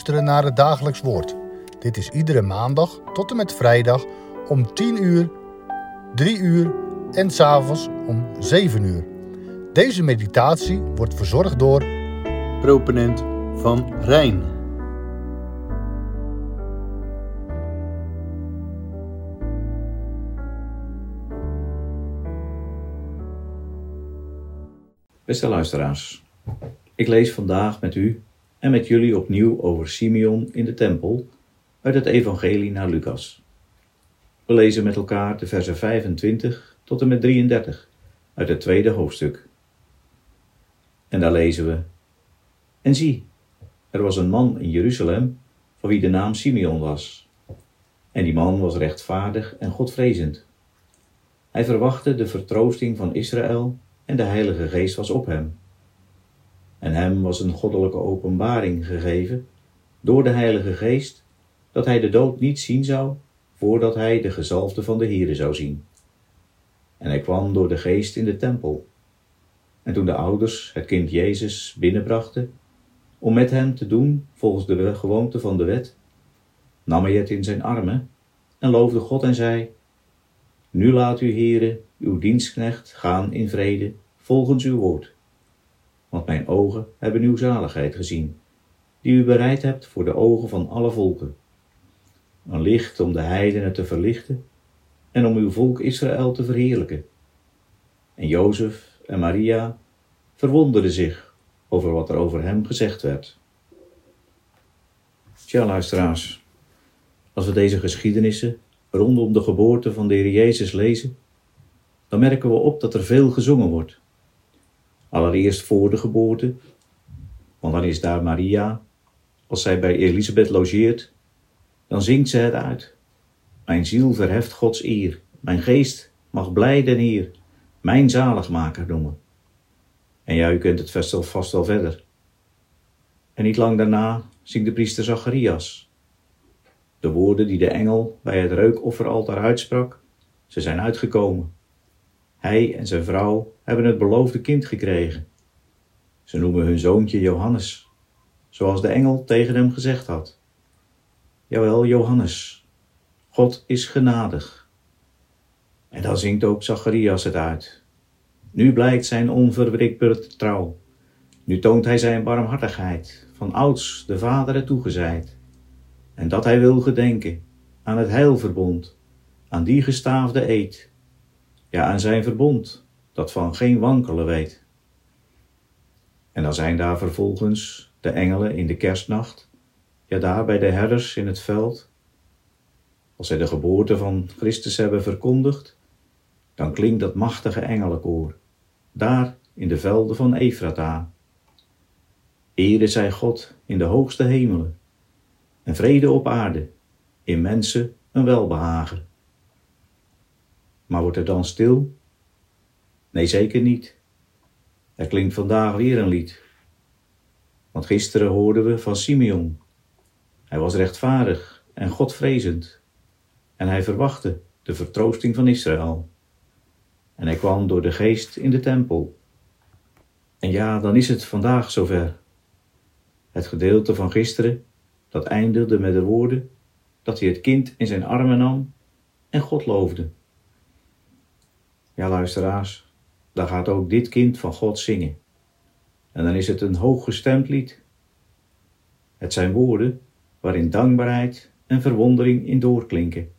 luisteren naar het dagelijks woord. Dit is iedere maandag tot en met vrijdag om 10 uur, 3 uur en s'avonds om 7 uur. Deze meditatie wordt verzorgd door proponent van Rijn. Beste luisteraars, ik lees vandaag met u en met jullie opnieuw over Simeon in de tempel uit het Evangelie naar Lucas. We lezen met elkaar de versen 25 tot en met 33 uit het tweede hoofdstuk. En daar lezen we: En zie, er was een man in Jeruzalem van wie de naam Simeon was. En die man was rechtvaardig en godvrezend. Hij verwachtte de vertroosting van Israël en de Heilige Geest was op hem. En hem was een goddelijke openbaring gegeven door de Heilige Geest, dat hij de dood niet zien zou, voordat hij de gezalfde van de Here zou zien. En hij kwam door de Geest in de tempel. En toen de ouders het kind Jezus binnenbrachten, om met hem te doen volgens de gewoonte van de wet, nam hij het in zijn armen en loofde God en zei, Nu laat u, Heere, uw dienstknecht gaan in vrede, volgens uw woord. Want mijn ogen hebben uw zaligheid gezien, die u bereid hebt voor de ogen van alle volken. Een licht om de heidenen te verlichten en om uw volk Israël te verheerlijken. En Jozef en Maria verwonderden zich over wat er over hem gezegd werd. Tja, luisteraars, als we deze geschiedenissen rondom de geboorte van de Heer Jezus lezen, dan merken we op dat er veel gezongen wordt. Allereerst voor de geboorte, want dan is daar Maria. Als zij bij Elisabeth logeert, dan zingt ze het uit. Mijn ziel verheft Gods eer, mijn geest mag blijden hier, mijn zaligmaker noemen. En ja, u kent het vestel vast wel verder. En niet lang daarna zingt de priester Zacharias. De woorden die de engel bij het reukofferaltaar uitsprak, ze zijn uitgekomen. Hij en zijn vrouw hebben het beloofde kind gekregen. Ze noemen hun zoontje Johannes, zoals de engel tegen hem gezegd had. Jawel, Johannes, God is genadig. En dan zingt ook Zacharias het uit. Nu blijkt zijn onverbreekbare trouw. Nu toont hij zijn barmhartigheid, van ouds de vaderen toegezeid. En dat hij wil gedenken aan het heilverbond, aan die gestaafde eed, ja aan zijn verbond, dat van geen wankelen weet. En dan zijn daar vervolgens de engelen in de kerstnacht, ja daar bij de herders in het veld. Als zij de geboorte van Christus hebben verkondigd, dan klinkt dat machtige engelenkoor, daar in de velden van Efrata. Ere zij God in de hoogste hemelen, en vrede op aarde, in mensen een welbehagen. Maar wordt er dan stil? Nee, zeker niet. Er klinkt vandaag weer een lied. Want gisteren hoorden we van Simeon. Hij was rechtvaardig en godvrezend. En hij verwachtte de vertroosting van Israël. En hij kwam door de geest in de tempel. En ja, dan is het vandaag zover. Het gedeelte van gisteren, dat eindigde met de woorden dat hij het kind in zijn armen nam en God loofde. Ja, luisteraars, dan gaat ook dit kind van God zingen. En dan is het een hooggestemd lied. Het zijn woorden waarin dankbaarheid en verwondering in doorklinken.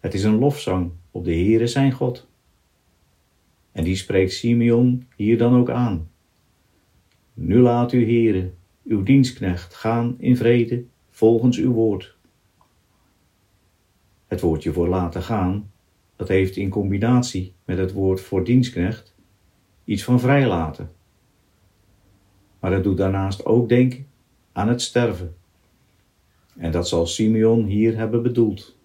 Het is een lofzang op de Heere zijn God. En die spreekt Simeon hier dan ook aan. Nu laat u, Heere, uw dienstknecht gaan in vrede volgens uw woord. Het woordje voor laten gaan dat heeft in combinatie met het woord voor dienstknecht iets van vrijlaten. Maar het doet daarnaast ook denken aan het sterven. En dat zal Simeon hier hebben bedoeld.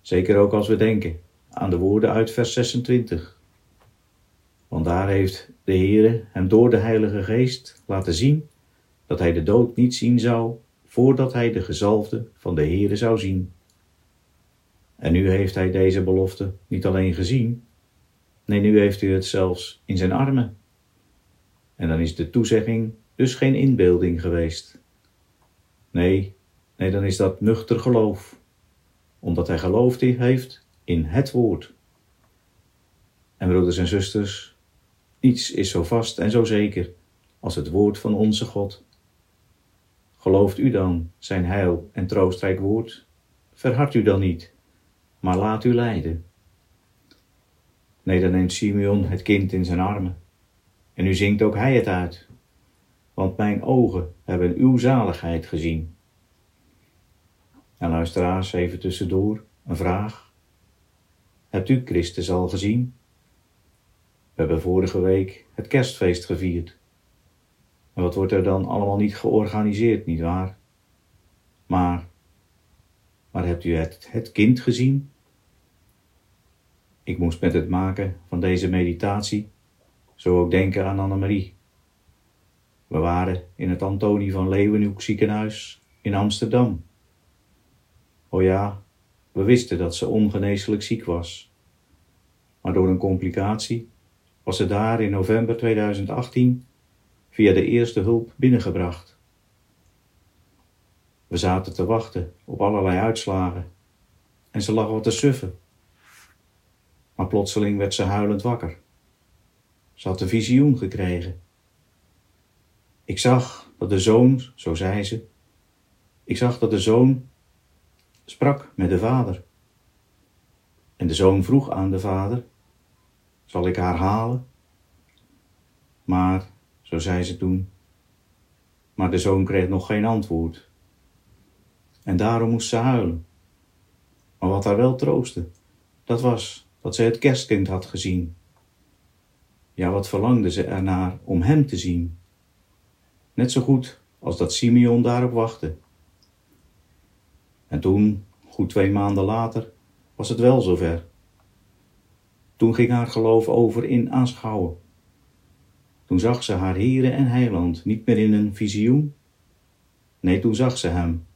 Zeker ook als we denken aan de woorden uit vers 26. Want daar heeft de Heere hem door de Heilige Geest laten zien dat hij de dood niet zien zou voordat hij de gezalfde van de Heere zou zien. En nu heeft hij deze belofte niet alleen gezien, nee, nu heeft hij het zelfs in zijn armen. En dan is de toezegging dus geen inbeelding geweest, Nee, nee, dan is dat nuchter geloof, omdat hij geloofd heeft in het woord. En broeders en zusters, niets is zo vast en zo zeker als het woord van onze God. Gelooft u dan zijn heil en troostrijk woord? Verhard u dan niet, maar laat u leiden. Nee, dan neemt Simeon het kind in zijn armen. En nu zingt ook hij het uit. Want mijn ogen hebben uw zaligheid gezien. En luisteraars, even tussendoor, een vraag. Hebt u Christus al gezien? We hebben vorige week het kerstfeest gevierd. En wat wordt er dan allemaal niet georganiseerd, nietwaar? Maar, maar hebt u het, het kind gezien? Ik moest met het maken van deze meditatie zo ook denken aan Annemarie. We waren in het Antonie van Leeuwenhoek ziekenhuis in Amsterdam. O ja, we wisten dat ze ongeneeslijk ziek was. Maar door een complicatie was ze daar in november 2018 via de eerste hulp binnengebracht. We zaten te wachten op allerlei uitslagen en ze lag wat te suffen. Maar plotseling werd ze huilend wakker. Ze had een visioen gekregen. Ik zag dat de zoon, zo zei ze, ik zag dat de zoon sprak met de vader. En de zoon vroeg aan de vader: Zal ik haar halen? Maar, zo zei ze toen, maar de zoon kreeg nog geen antwoord. En daarom moest ze huilen. Maar wat haar wel troostte, dat was dat ze het kerstkind had gezien. Ja, wat verlangde ze ernaar om hem te zien? Net zo goed als dat Simeon daarop wachtte. En toen, goed twee maanden later, was het wel zover. Toen ging haar geloof over in aanschouwen. Toen zag ze haar Heere en Heiland niet meer in een visioen. Nee, toen zag ze hem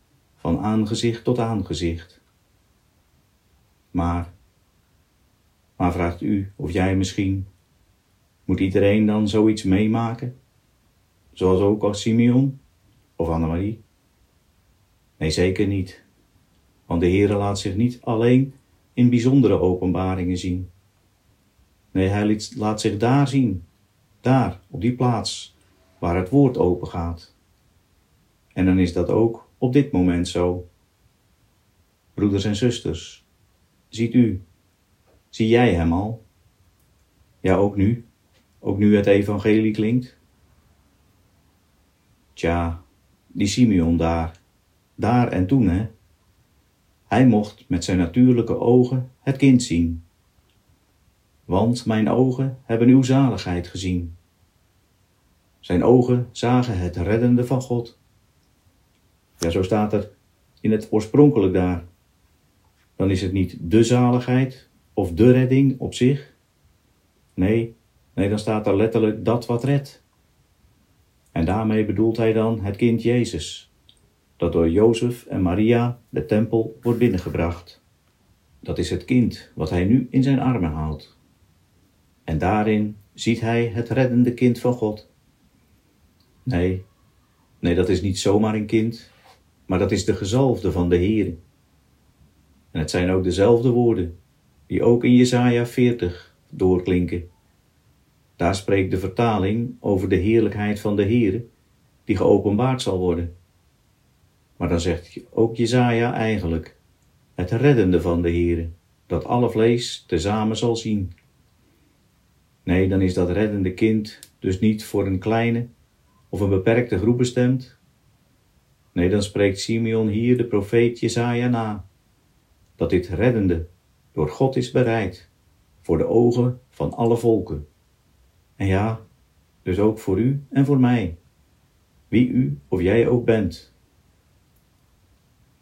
van aangezicht tot aangezicht. Maar, maar vraagt u of jij misschien, moet iedereen dan zoiets meemaken? Zoals ook als Simeon of Annemarie? Nee, zeker niet. Want de Heere laat zich niet alleen in bijzondere openbaringen zien. Nee, hij laat zich daar zien, daar, op die plaats, waar het woord open gaat. En dan is dat ook op dit moment zo. Broeders en zusters, ziet u, zie jij hem al? Ja, ook nu, ook nu het evangelie klinkt. Tja, die Simeon daar, daar en toen, hè? Hij mocht met zijn natuurlijke ogen het kind zien. Want mijn ogen hebben uw zaligheid gezien. Zijn ogen zagen het reddende van God. Ja, zo staat er in het oorspronkelijk daar. Dan is het niet de zaligheid of de redding op zich. Nee, nee, dan staat er letterlijk dat wat redt. En daarmee bedoelt hij dan het kind Jezus, dat door Jozef en Maria de tempel wordt binnengebracht. Dat is het kind wat hij nu in zijn armen haalt. En daarin ziet hij het reddende kind van God. Nee, nee, dat is niet zomaar een kind, maar dat is de gezalfde van de Heer. En het zijn ook dezelfde woorden die ook in Jesaja 40 doorklinken. Daar spreekt de vertaling over de heerlijkheid van de Heer, die geopenbaard zal worden. Maar dan zegt ook Jezaja eigenlijk, het reddende van de Heer, dat alle vlees tezamen zal zien. Nee, dan is dat reddende kind dus niet voor een kleine of een beperkte groep bestemd. Nee, dan spreekt Simeon hier de profeet Jezaja na, dat dit reddende door God is bereid voor de ogen van alle volken. En ja, dus ook voor u en voor mij, wie u of jij ook bent.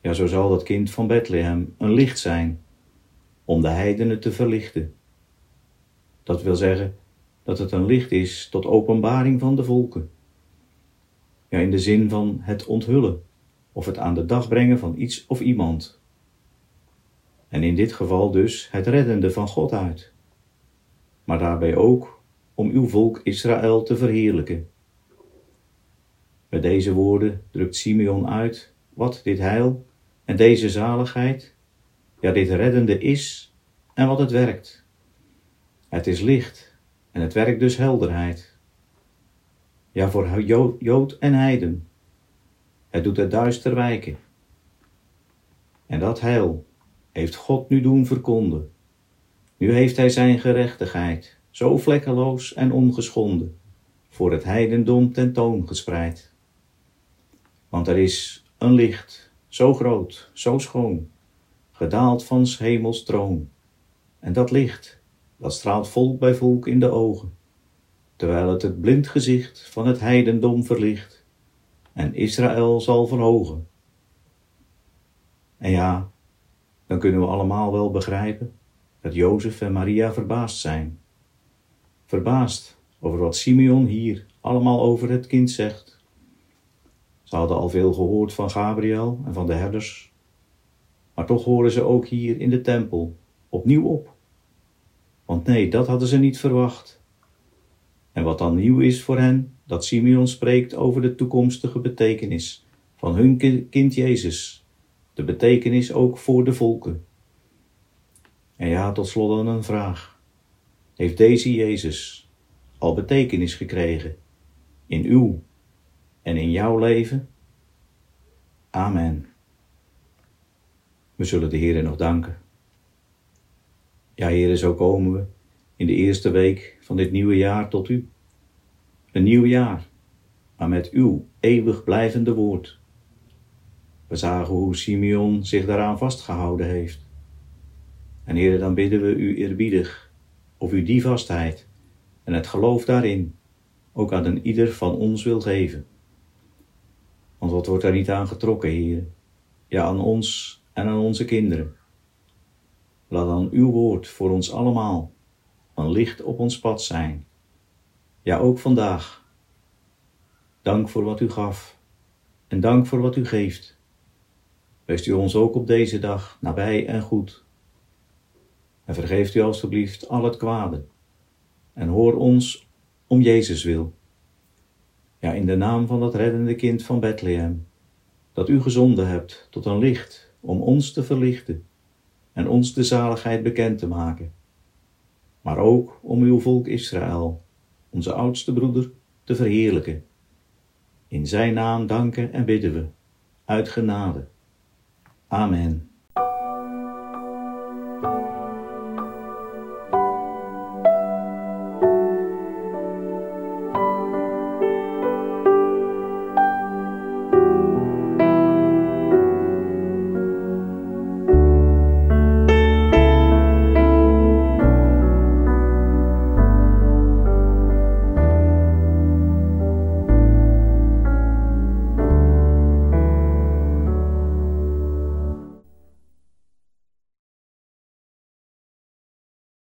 Ja, zo zal dat kind van Bethlehem een licht zijn om de heidenen te verlichten. Dat wil zeggen dat het een licht is tot openbaring van de volken. In de zin van het onthullen of het aan de dag brengen van iets of iemand. En in dit geval dus het reddende van God uit. Maar daarbij ook om uw volk Israël te verheerlijken. Met deze woorden drukt Simeon uit wat dit heil en deze zaligheid, ja dit reddende is en wat het werkt. Het is licht en het werkt dus helderheid. Ja, voor Jood en Heiden. Het doet het duister wijken. En dat heil heeft God nu doen verkonden. Nu heeft hij zijn gerechtigheid, zo vlekkeloos en ongeschonden, voor het heidendom tentoon gespreid. Want er is een licht, zo groot, zo schoon, gedaald van s hemels troon. En dat licht, dat straalt volk bij volk in de ogen, terwijl het het blind gezicht van het heidendom verlicht en Israël zal verhogen. En ja, dan kunnen we allemaal wel begrijpen dat Jozef en Maria verbaasd zijn. Verbaasd over wat Simeon hier allemaal over het kind zegt. Ze hadden al veel gehoord van Gabriel en van de herders, maar toch horen ze ook hier in de tempel opnieuw op. Want nee, dat hadden ze niet verwacht. En wat dan nieuw is voor hen, dat Simeon spreekt over de toekomstige betekenis van hun kind Jezus, de betekenis ook voor de volken. En ja, tot slot dan een vraag. Heeft deze Jezus al betekenis gekregen in uw en in jouw leven? Amen. We zullen de Heer nog danken. Ja, Heer, zo komen we in de eerste week van dit nieuwe jaar tot u. Een nieuw jaar, maar met uw eeuwig blijvende woord. We zagen hoe Simeon zich daaraan vastgehouden heeft. En Heer, dan bidden we u eerbiedig of u die vastheid en het geloof daarin ook aan een ieder van ons wil geven. Want wat wordt daar niet aan getrokken, Heer? Ja, aan ons en aan onze kinderen. Laat dan uw woord voor ons allemaal een licht op ons pad zijn. Ja, ook vandaag. Dank voor wat u gaf en dank voor wat u geeft. Wees u ons ook op deze dag nabij en goed. En vergeeft u alstublieft al het kwade. En hoor ons om Jezus wil. Ja, in de naam van dat reddende kind van Bethlehem, dat u gezonden hebt tot een licht om ons te verlichten en ons de zaligheid bekend te maken. Maar ook om uw volk Israël, onze oudste broeder, te verheerlijken. In zijn naam danken en bidden we, uit genade. Amen.